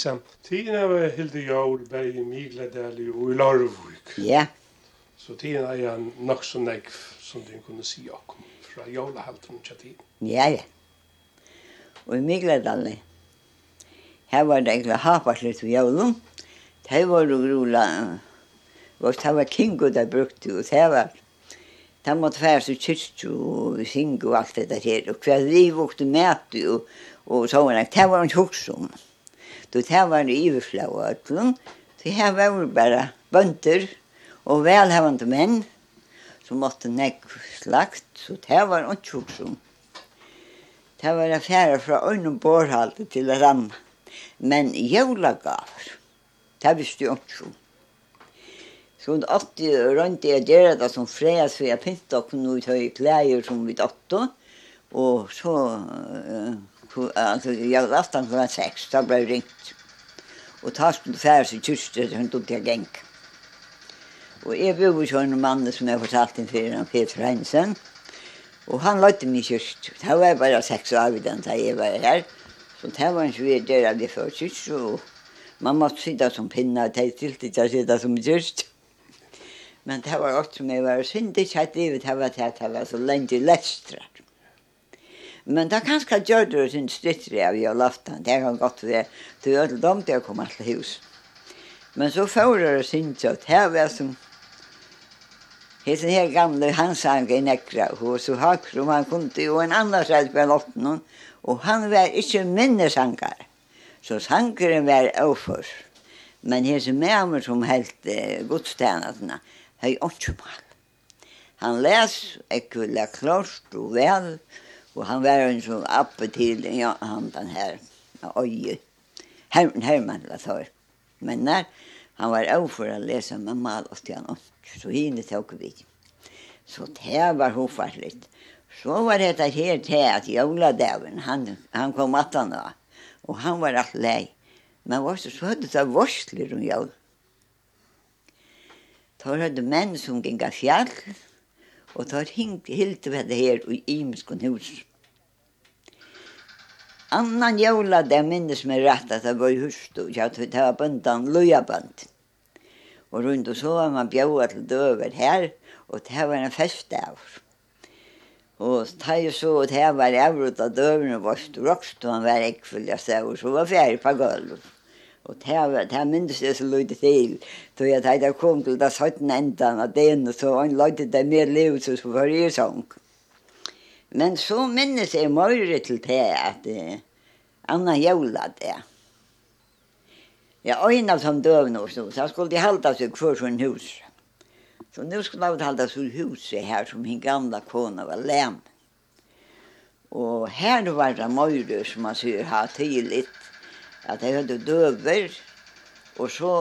Lisa, samtiden var helt i jord bare i Migladali og i Larvik. Ja. Så tiden er jeg nok så nekv som du kunne si akkom fra jolahalten til tiden. Ja, ja. Og i Migladali, her var det egentlig hapaslut ved jolum. Det var jo grola, og det var kingo der brukte, og det var Det måtte færes i kyrkju og synge og alt det her. Og hver vi vokte med, og, og sånn. Det var han tjokk som. Mm. Då det var en iverslag av ötlun. Så här var det bara bönder och välhävande män som måtte nägg slakt. Så det var en sjuksom. Det var affärer fra ögonen borrhaltet till ett annat. Men jólagaver, det visste jag inte om. Så hun åtti rundt jeg gjør det som fredag, for jeg pynte og kunne ut høye klæger som vi åtte. Og så uh, på, alltså, jag var aftan klockan sex, så blev det ringt. Og ta skulle fære seg kyrste, så hun tog til geng. Og jeg bor hos en mann som jeg fortalte en for, han Peter Heinsen. Og han løtte min kyrste. Det var bare seks år den da jeg var her. Så det var en svær del av det før kyrste, og man måtte sitte som pinna, og det stilte ikke å sitte som kyrste. Men det var også som jeg var synd, ikke at det var det var så lenge i Lestra. Men det kanskje gjør det sin styttere av jeg. Det kan godt være. Det gjør det dem til å komme til hus. Men så får det sin kjøtt. Her var som Hesen her gamle hansang i nekra, og så hakrum han kom til, og en annan sæt på lotten, og han var ikke minnesangar. Så sangeren var overfor. Men hesen med som helt eh, godstjenatene, hei åndsjumal. Han les, ekkulla klart og vel, og Och han var en sånn appe til ja, han den her oj. Her, här man la så. Men når han var över å lese med mal och Stian så hinne tok vi. Så det var hofattligt. Så var det her til at att joladagen, han, han kom at han da. Og han var alt lei. Men var så, så hade det varsler om jol. Da hadde menn som gikk av fjall og tar hing hilt ved det her i Imskon hus. Annan jævla det minnes meg rett at det var i husstå, ja, det var bøndan løyabønd. Og rundt og så var man bjøa til døver her, og det var en fest av. Og da jeg så at det var avrutt av døverne vårt, rokst og han var ekkfull, jeg sa, og så var fjerde på gulvet. Og det, det minnes jeg så løyde til, så jeg tenkte jeg kom til det 17 enden av den, og så han løyde det mer liv som skulle være i sånn. Men så minnes jeg møyre til det at uh, Anna Jævla det. Ja, en av som døvn og så, så skulle de halda seg for sin hus. Så nu skulle de halda seg huset her som min gamla kona var lem. Og her var det møyre som man sier, ha tillit at jeg hadde døver, og så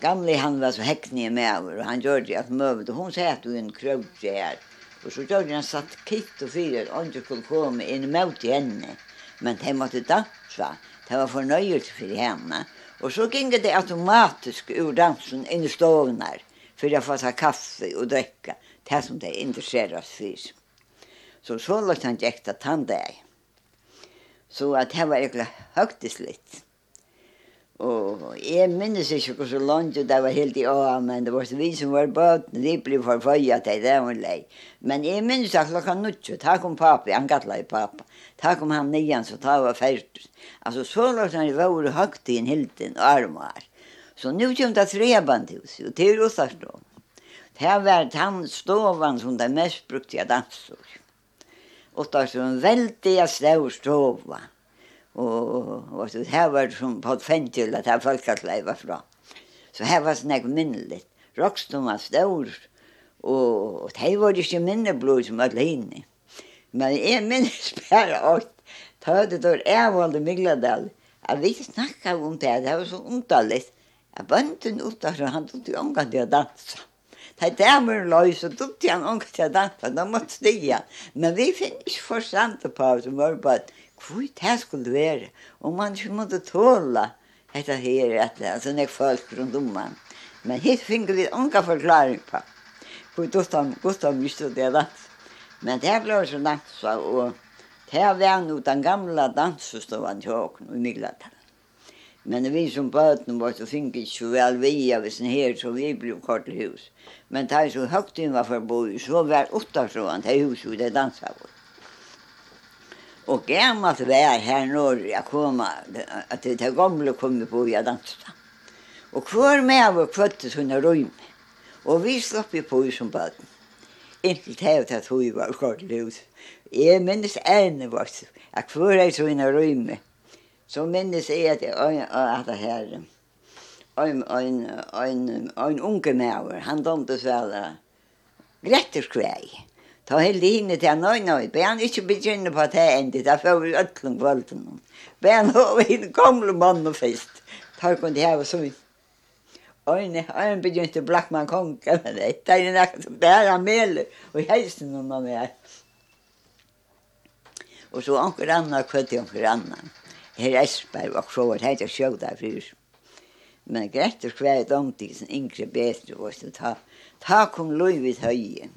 gamle han var så hekkne med over, og han gjør det at møvet, og hun sier at hun krøvde her, og så gjør det han satt kitt og fyrer, og han skulle komme inn mot henne, men de måtte dansa, det var fornøyelse for henne, og så gikk det automatisk ur dansen inn i stovnar, for jeg få ta kaffe og drikka, det som det interesserer oss. Så så lagt han gikk til tanndeg. Så at det var egentlig høgtislitt. Og jeg minnes ikke hvor så langt det var helt i åa, men det var så vi som var bøten, de ble forføyet til det var lei. Men jeg minnes at klokka nuttjo, ta kom papi, han gattla i pappa, ta kom han nian, så ta var færdus. Altså så langt han var høgt i en hilden og armar. Så nu kom det treband til oss, og til Rostarstånd. Det var han stovan som det mest brukte jeg dansor. Og det var en veldig stor stova. Og, og så her var det som på et fentil at her folk hadde var fra. Så her var sånn jeg minnelig. Rokstum var stor, og, og det var ikke minne blod som var hinne. Men jeg minnes bare at Ta det der jeg valde Migladal. Jeg vil ikke snakke om det, det var så ondallig. Jeg bønte en oppdager, han tog til ångan til å dansa. Det er mer løy, så tog til han ångan til å dansa, da måtte stige. Men vi finner ikke forstand på det, som var bare hvor det skulle være. Og man ikke måtte tåle dette her, at det er sånn jeg folk rundt om man. Men hit finner vi unga forklaring på. Hvor Gustav, Gustav miste det dans. Men det ble så dansa, og det var nå den gamle dansestovan til åkken i Miglatalen. Men vi som bøten var så fikk ikke så vel vi av sin her, så vi ble kort til hus. Men det er så høyt inn var forbo, så var utenfor han til huset, det dansa vårt. Og gammalt var her når jeg kom, at det er gamle kom på i dansa. Og hver med var kvøtte sånne røyme. Og vi slapp jo på i som baden. Inntil det var at hun var skadelig ut. Jeg minnes ene vart, at hver er sånne røyme. Så minnes jeg at jeg er det her. en, en, en, en unge med, han domte svære. Gretterskvei. Gretterskvei. Ta helt hinne til nøy nøy, be han ikke begynne på at det endte, da får vi øtlom kvölden. han og vi gamle mann og fest. Ta kunne det her og så vidt. Øyne, øyne begynte Blackman Kong, eller det, det er nekket som bæra meler, og helsen noen av meg. Og så anker anna, kvøtte anker anna. Her Esberg og så var det sjøvda fyr. Men Grete skværet omtidsen, yngre bedre, og så ta, ta kom lov i høyen.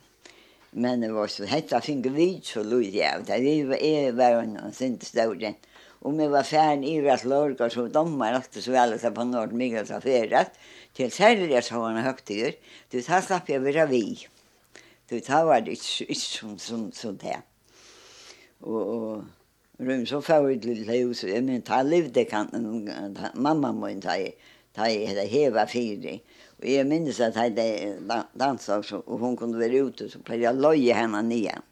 Men det var så hetta finge vid så lyd jag. Det var är var en sint stod Om jag var färn i att lörga så domar alltid så väl så på Nord Miguel så färdat. Till sälja så han högtider. Du tar slapp jag vara vi. Du tar var det som som som där. Och, och Rym så får vi till hus. Jag menar, ta livde kan mamma må ta i. Ta i det heva fyra. Og jeg minnes at jeg dansade og hun kunne være ute så blev jag løye henne nian.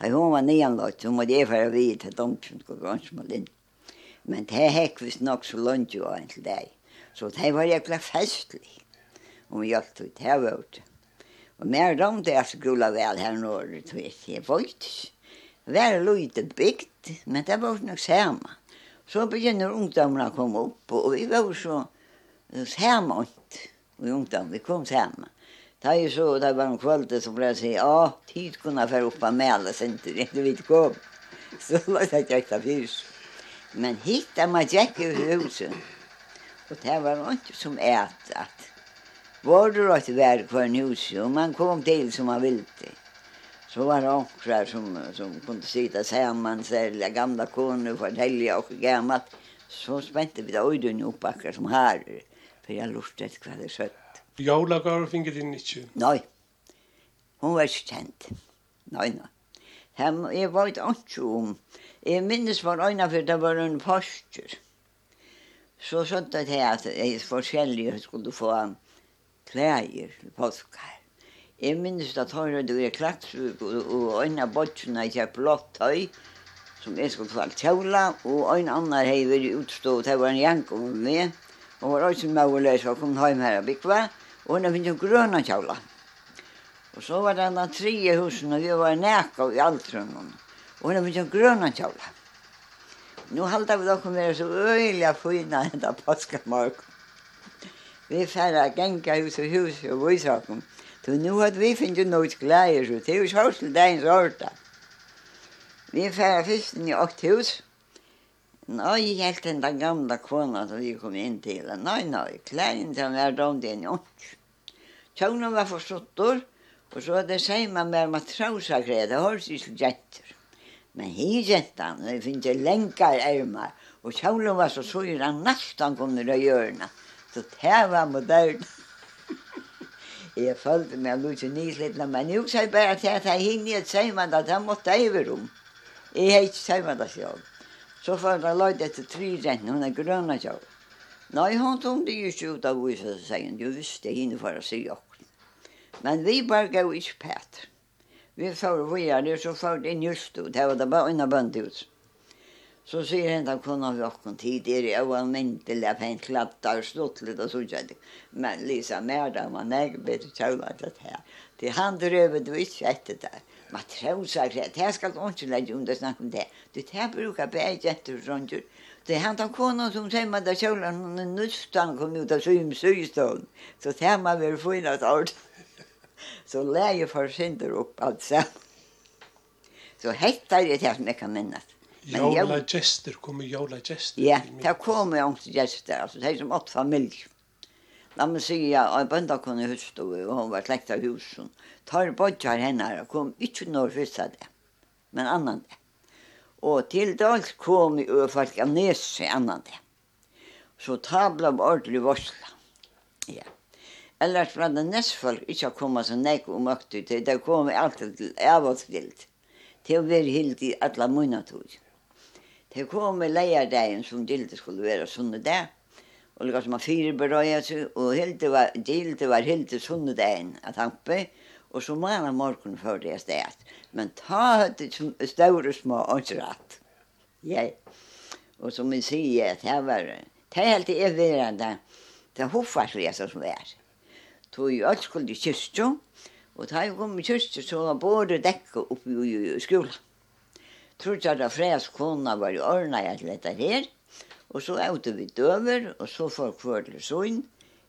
Da hun var nian lojt så måtte jeg föra vid til dem og skulle ganska med. Men det hekk visst nok så lønt jo en til deg. Så det var jeg jäkla festlig. Og vi hjalp det här var ute. Og mer de där skulle väl här norr tog jag folk. Det var lite byggt men det var nok samme. Så begynner ungdomarna å komme opp, og vi var så samme inte og ungdom, vi kom sammen. Da jeg så, da var en kvölde, så ble jeg si, ja, tid kunne jeg fære opp av med alle senter, ikke vi kom. Så la jeg ikke etter fyrs. Men hit er man ikke i huset, og det var ikke som et, at var det rått vær for en hus, og man kom til som man ville. Så var det onkrar som, som kunne sitte sammen, særlig gamla koner, fortelle og gammalt. Så spente vi da øyden opp akkurat som harer for jeg lurte etter kvar det sött. skjøtt. Jólagård finner din inte? Nej. Hon var ikke kjent. Nej, nei. Hem, var inte ikke om. Jag minns var ena för det var en poster. Så sånt skjønte jeg at jeg forskjellige skulle få klær til påskar. Jeg minnes at han hadde vært klatsvuk og øyne bortsene til blått høy som jeg skulle få kjøla, og en annen hei vært utstå, det var en jank over meg, Hun var også med å lese og kom hjem her og bygge. og hun finnes jo grønne kjøla. Og så var det den tre husen, og vi var nækka i alt rundt. og hun finnes jo grønne kjøla. Nå halte vi dere med så øyelig øyla fina enda påskemark. Vi færre genga hus og hus og vysakum. Så nu hadde vi finnet noe glede, så det er jo sånn til deg en orda. Vi færre fyrsten i åkt hus, og Nei, helt enn den gamle kona som vi kom inn til. Nei, nei, klæren han er dom det en jonsk. Tjånen var forsuttor, og så det sier man med matrausakrede, det høres ikke jenter. Men hi jentan, det finnes lenkar ærmar, og kjålen var så sår han nesten kom nere hjørna. Så det var modern. jeg følte meg lukse nyslitna, men jeg sa bare til at jeg hinner et seimann at jeg måtte eiverom. Jeg har ikke seimann det selv. Så får han lade etter tre räntor, hun er grønne jag. Nei, hun tog det jo ikke ut av huset, sier hun, Du visste hinner for å si också. Men vi bare gav ikke pæt. Vi får vidare, så får det just ut. Det var det bare unna bønt ut. Så sier han att kunne vi också tid. Det er är oanmyndelig att han klattar och slått lite och så. Men Lisa Merda, man er bedre och tjolade det her. Det han dröver du ikke etter det matrosar, det skal du ikke legge under snakk om det. Du tar bruker bare jenter og sånt. Det er han tar kona som sier man da kjolen, noen er kom ut av symsøystånd. Så tar man vel fina tårt. Så leie for synder opp alt sammen. Så hettar det det som jeg kan minnes. Jola gester kommer jola gester. Ja, det kommer jo gester, altså det er som åtte familier. La meg si, ja, og att bönda kunde husta og hon var slekt av husen. Tar bodjar henne och kom inte norr husa det. Men annan det. Och till dags kom i folk av Nese annan det. Så ta ble ordentlig varsla. Ja. Ellers var det nästfolk folk att komma så nek og mökte ut. Det kom alltid till Til å være helt i alla munatog. Det kom i som gildet skulle vara sånne där og lukka som fire fyrirberøya seg, og hilde var, dilte var hilde sunnet ein at hampe, og så manna morgun før det stedet. Men ta høyde som større små åndsratt. Ja, og som vi sier, det var, det er helt evigverande, det er hoffarsresa som det er. Tog jo alt skulle i kyrstjo, og da jeg kom i kyrstjo, så var både dekka oppi i skolan. Tror jeg at freds kona var i orna i alt dette her, Og så åtte vi døver, og så folk før til søgn.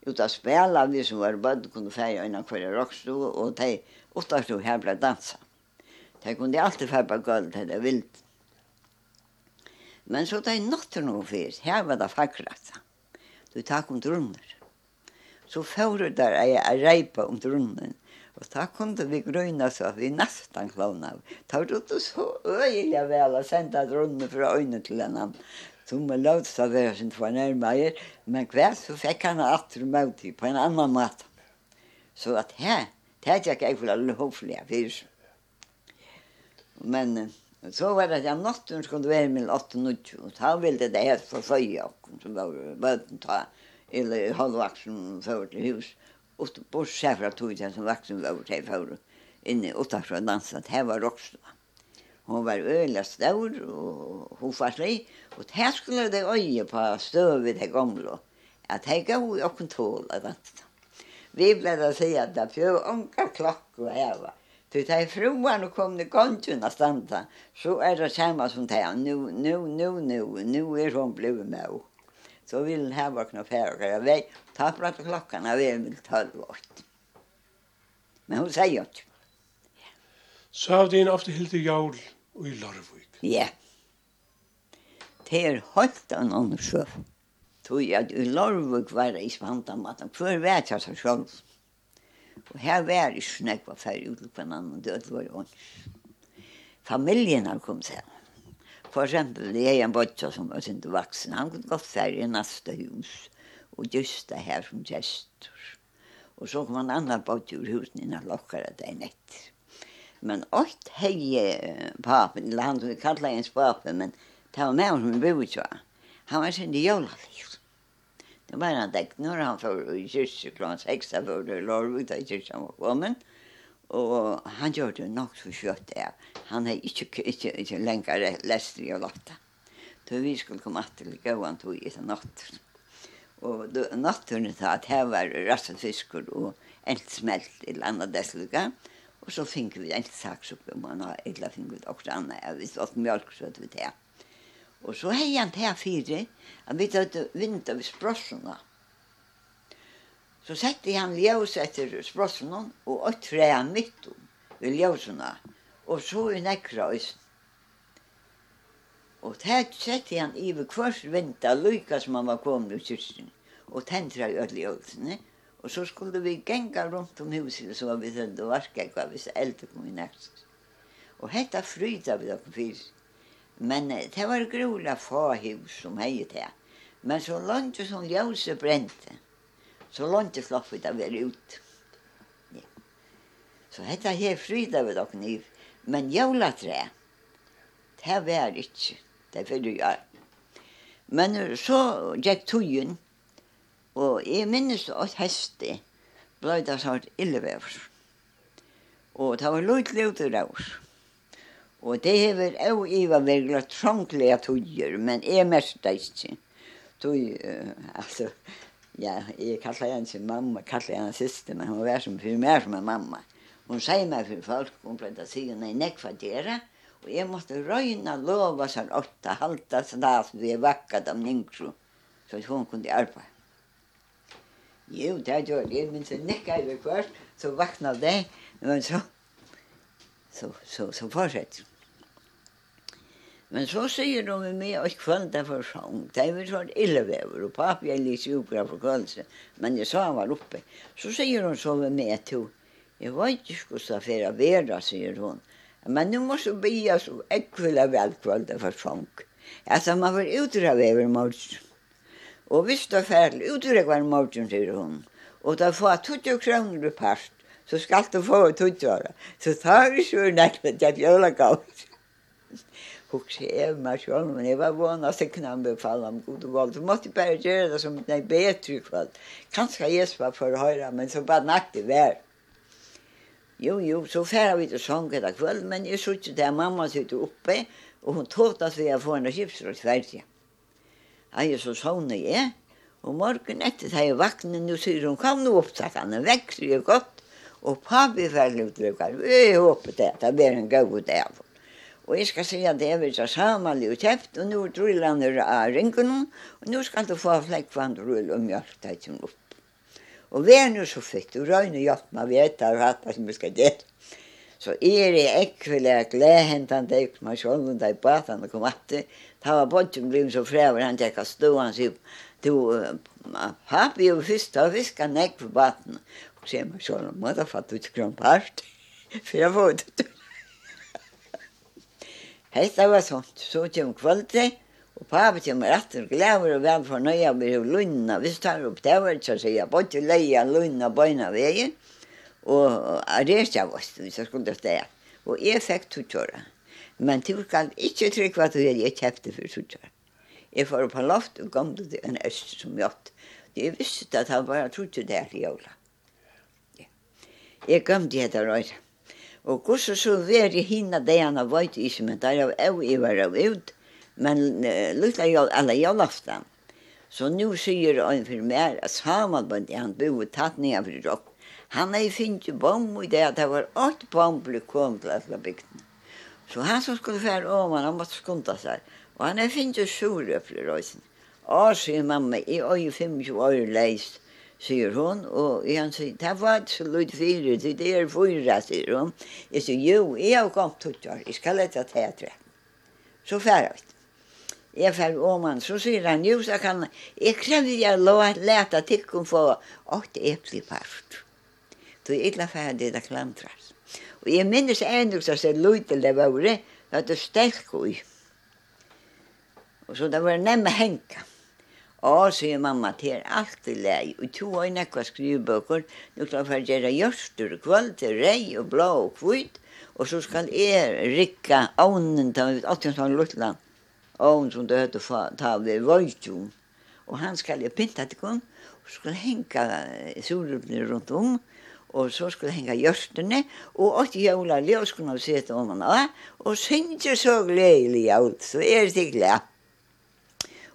ut av spela, vi som var bødd, kunne feie innan hver rockstue, og de utenstod her ble dansa. De kunne alltid feie på gulvet til det vilt. Men så de nåtte noe fyrt, her var det fakkrata. Du takk om drunner. Så fører der er jeg reipa om drunnen, og da kunne vi grøyna så at vi nesten klovna. Da var det så øyelig vel å sende et runde fra øynene til en annen. Så man lovde seg det som fornærmer men hver så fikk han atter mot i på en annan måte. Så at her, det er ikke jeg for alle hovlige fyrs. Men så var det at om natten skulle være med 8-9, og da ville det helt forsøye oss, som var bøten ta, eller halvvaksen før til hus, og på fra tog den som vaksen var til før, inne utenfor dansa, det var rockstad. Hon var øyla stor og hofarslig, og her skulle det øye på støvet det gamle, at det gav vi okken tål av dansen. Vi ble da si at det fjø onka klokk og heva. Så det er fruan og kom det gongtjuna standa, så er det samme som det er, nu, nu, nu, nu, nu er hon bliv med henne. Så vil hun heva knå færre, jeg vet, ta pratt klokkan, jeg vei med tølv ått. Men hun sier ikke. Så har din ofte hilde jævlig i Larvik. Ja. Det er høyt av annen sjøv. Tog at i Larvik var det i Svantamaten. Før vet jeg seg selv. Og her var det snakk var ferdig ut på en annen død var ånd. Familien har kommet seg. For eksempel, det er en bøtta som var sin vaksen. Han kunne gått færre i neste hus. Og just det her som gestor. Og så kom en annen bøtta ur husen innan lokkara det er nettet. Men åt hei papen, eller han som vi kallar ens papen, men det var med bor i Han var sin diolalig. Det var han en når han får i kyrkje kyrkse seks, da för det låg ut av kyrkan var kommet. Og han gjør det nok så kjøtt det. Han hade ikke, ikke, ikke lenger lest i å lotta. Så vi skulle komme til å gå gåan tog i den natten. Og natten sa at her var rasset fiskor og en smelt i landet dessutom. Og så fikk vi en saksuppe, om han har eller fikk vi også annet, jeg visste at mjölk så vi det. Og så hei han til fire, han vet at det vinter ved sprossene. Så sette han ljøs etter sprossene, og et tre han midt om, ved ljøsene, og så i nekra østen. Og det sette han i ved kvart vinter, lykka som han var kommet i kyrsten, og tendra i ødelig ødelig Og så skulle vi genga rundt om huset så vi høyde og varka hva hvis eldre kom i nært. Og hetta fryta vi dere fyrir. Men det var grola fahus som hei det. Men så langt som ljøse brente, så langt slapp vi det være ut. Ja. Så hetta her fryta vi dere niv. Men jævla det var ikke. Det fyrir jo Men så gikk tøyen, Og jeg minnes at heste ble det sånn illevever. Og det var lurt luter av. Og det hever au iva virkelig trånglega tøyer, men jeg mest det ikke. Tøy, uh, altså, ja, jeg kallar henne sin mamma, kallar henne siste, men hun var som fyrir mer som en mamma. Hun sier meg for folk, hun pleide sier, nei, nek for dere, og jeg måtte røyna lova seg åtta halta stas vi vakka dem yngre, så hun kunne arbeid. Jo, det gjør det, men så nekka jeg først, så vakna det, men så, så, så, så fortsetter. Men så sier de med meg at kvöld er for sjong. Det er vel sånn illevever, og papi er litt sjukra for kvöldse, men jeg sa han var oppe. Så sier hun så med meg til, jeg var ikke skulle affæra vera, sier hun. Men nu måste vi bia så ekvila vel kvöld er for sjong. Alltså man var utra vever, man Og hvis det er ferdig, i var morgen, sier hun, og da får 20 kroner i part, så skal du få 20 år. Så tar vi så til at jeg bjøla galt. Og så är meg selv, men jeg var vana til knanbefall om god og galt. Du måtte bare gjøre det som en bedre för. Kanskje jeg var for höra men så bare naktig vær. Jo, jo, så færa vi til sånn kväll, men jeg suttet där mamma sitter oppe, og hun tått at vi har fått en skipsråd ferdig. Jeg så sånne jeg. Og morgen etter da jeg vaknet, nå sier hun, kom nå opp, takk han, vekk, så jeg godt. Og pappi ferdig utrykker, Vi håper det, det blir en god dag. Og jeg skal si at det er vi så samanlig og kjeft, og nå drøyler han av ringen, og nå skal du få flekk for han drøyler og mjørk deg til opp. Og vi er nå så fikk, og Røyne hjelp meg, vi etter hva som vi skal gjøre. Så er det ekvelig at hentan det ut meg sjål, og da jeg bat han kom at det. da var Bontum blivet så frever, han tjekka stå, han sier, du, papi jo fyrst, da fiskar han ekv på baten, og sier meg sjålen, må da fatt ut krompart, for jeg får ut. Hetta var sånt, så kom kvalite, og papi rett og glæver og vel fornøya, vi er lunna, vi tar opp det, var ikke å si, jeg, Bontum leia lunna, bøyna vegin, og arrest av oss, hvis jeg skulle stå. Og jeg fikk tuttjåra. Men du kan ikke trykke hva du gjør, jeg kjøpte for tuttjåra. Jeg får på loft og kom til en øst som gjort. Jeg visste at han bare trodde det her i jævla. Jeg kom til etter røyre. Og hvordan så var jeg hinna det han har vært i som der av au i var av ut, men uh, lukta jeg alle jævlaftan. Så nu sier han for meg at samarbeid han bo tatt ned for rock Han hade finnit bom i det at det var åt bomber kom til alla bygden. Så han som skulle fære om han han måtte skunta seg. Og han hade finnit solröppler i røysen. Ja, sier mamma, i år 25 år läst, sier hon. Og han sier, det var inte så lite fyra, det er fyra, sier hon. Jeg sier, jo, jeg har kommet till år, jeg skal leta tätra. Så färra vi. Jeg Jag om han, så sier han, jo, så kan han, jeg kräver jeg lov att läta tycken få åtte äpplig parst. Så jeg la ferdig det klantras. Og jeg minnes ennå så jeg løyte det våre, at det stelk ui. Og så det var nemme henka. Og så sier mamma til alt i lei, og to og nekva skrivbøker, nu skal jeg gjøre gjørster, kvöld til rei og blå og kvitt, og så skal jeg rikka ovnen til 18-tallet Lutland, ovnen som du høyte ta ved Vojtjum, og han skal jeg pinta til kun, og så skal jeg henka surrupne rundt om, og så skulle henga hjørtene, og åtte jævla ljøs kunne hun sette om henne, og synte så gledelig alt, så er det glede.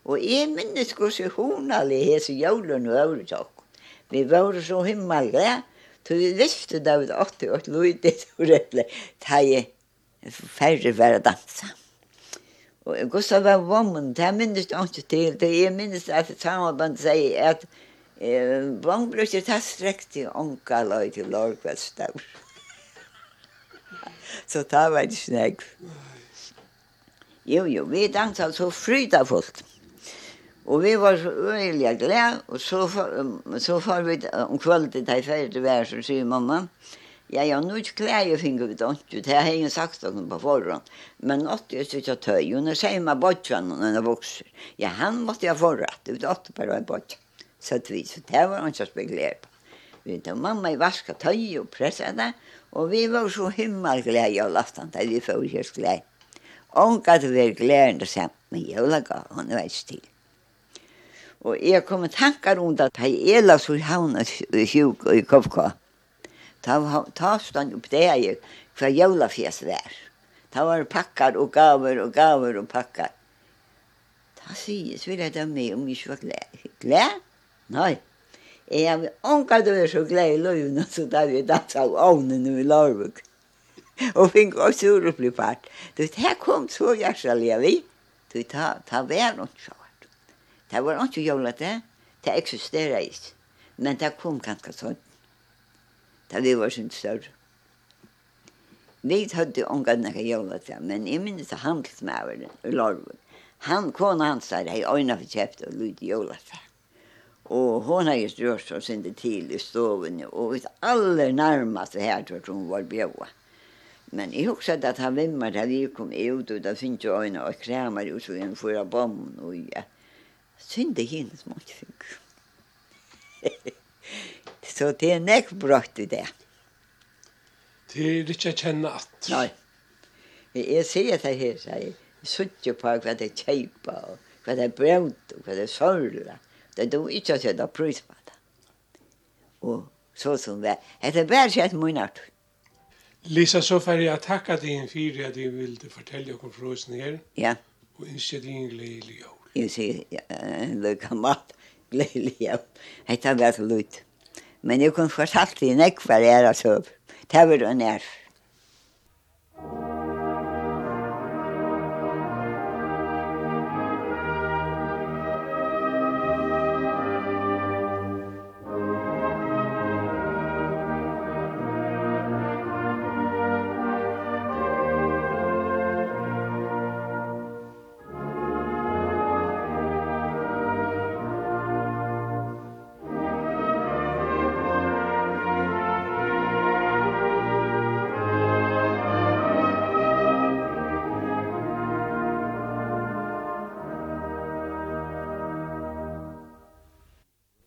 Og jeg minnes hvordan hun alle hese jævlen og var takk. Vi var så himmelge, så vi visste da vi åtte og løyde, så rettelig, ta jeg færre være dansa. Og Gustav var vommen, det minnes jeg ikke til, det jeg minnes at samarbeidet sier at eh, Vangbrukket ta strekt i onka løy til lårkveldstav. Så ta var det snegg. Jo, jo, vi dansa så fryda fullt. Og vi var så øyelig glede, og så, så får vi om kvöldet til ferdig til vær, så sier mamma. Ja, ja, nå er ikke glede, jeg finner vi det ikke, det har jeg sagt noen på forhånd. Men åtte jeg sitter tøy, og nå sier man bortvann når han vokser. Ja, han måtte jeg forrette, det var åtte bare og en bortvann så vi så det var han som spekulerer på. Vi tog mamma i vaska tøy og pressa det og vi var så himla glada i julafton da vi får just glada. Hon gav det men jeg vil med julagav hon veldig til. Og jeg kom med tankar om at jeg er la så havna sjuk i Kovka. Ta, ta stand opp det jeg hva jølafjes var. Ta var pakkar og gaver og gaver og pakkar. Da sies vil jeg da med om jeg ikke var glad. Glad? Nei. Jeg har ångat å være så glad i løyvn, så da vi dansa av ovnen i Lårbuk. Og fink også ur opp i part. Du vet, her kom så hjertelig av vi. Du vet, ta vær noe sjåart. Det var ikke jævla det. Det eksisterer ikke. Men det kom ganske sånn. Da vi var sånn større. Vi hadde ånka noe jævla det, men jeg minnes handelsmæveren i Lårbuk. Han, kona hans, der, hei øyne for kjeft og lyd jævla det. Og hon har just gjort så sen til i stoven og vet aller närmast her tror hun var bjøa. Men jeg husker at han vimmer där vi kom ut og da finnes jo øyne og kremer ut så en förra bomb og ja. Synd det som smått fikk. så det er nekk brått i det. Det er ikke att känna at. Nei. Jeg ser det här så Jeg sitter på hva det kejpa och hva det brönt och hva det er sorglar. Det er du ikke å sette pris på det. Og så som det. Det er bare sett min artur. Lisa, så får jeg takke deg for at du ville fortelle dere fra oss her. Ja. Og ønske deg en gledelig jord. Jeg sier, ja, en kan mat gledelig jord. Det er bare så lurt. Men jeg kunne fortalt deg nekvar jeg er av søv. Det var det nærfør.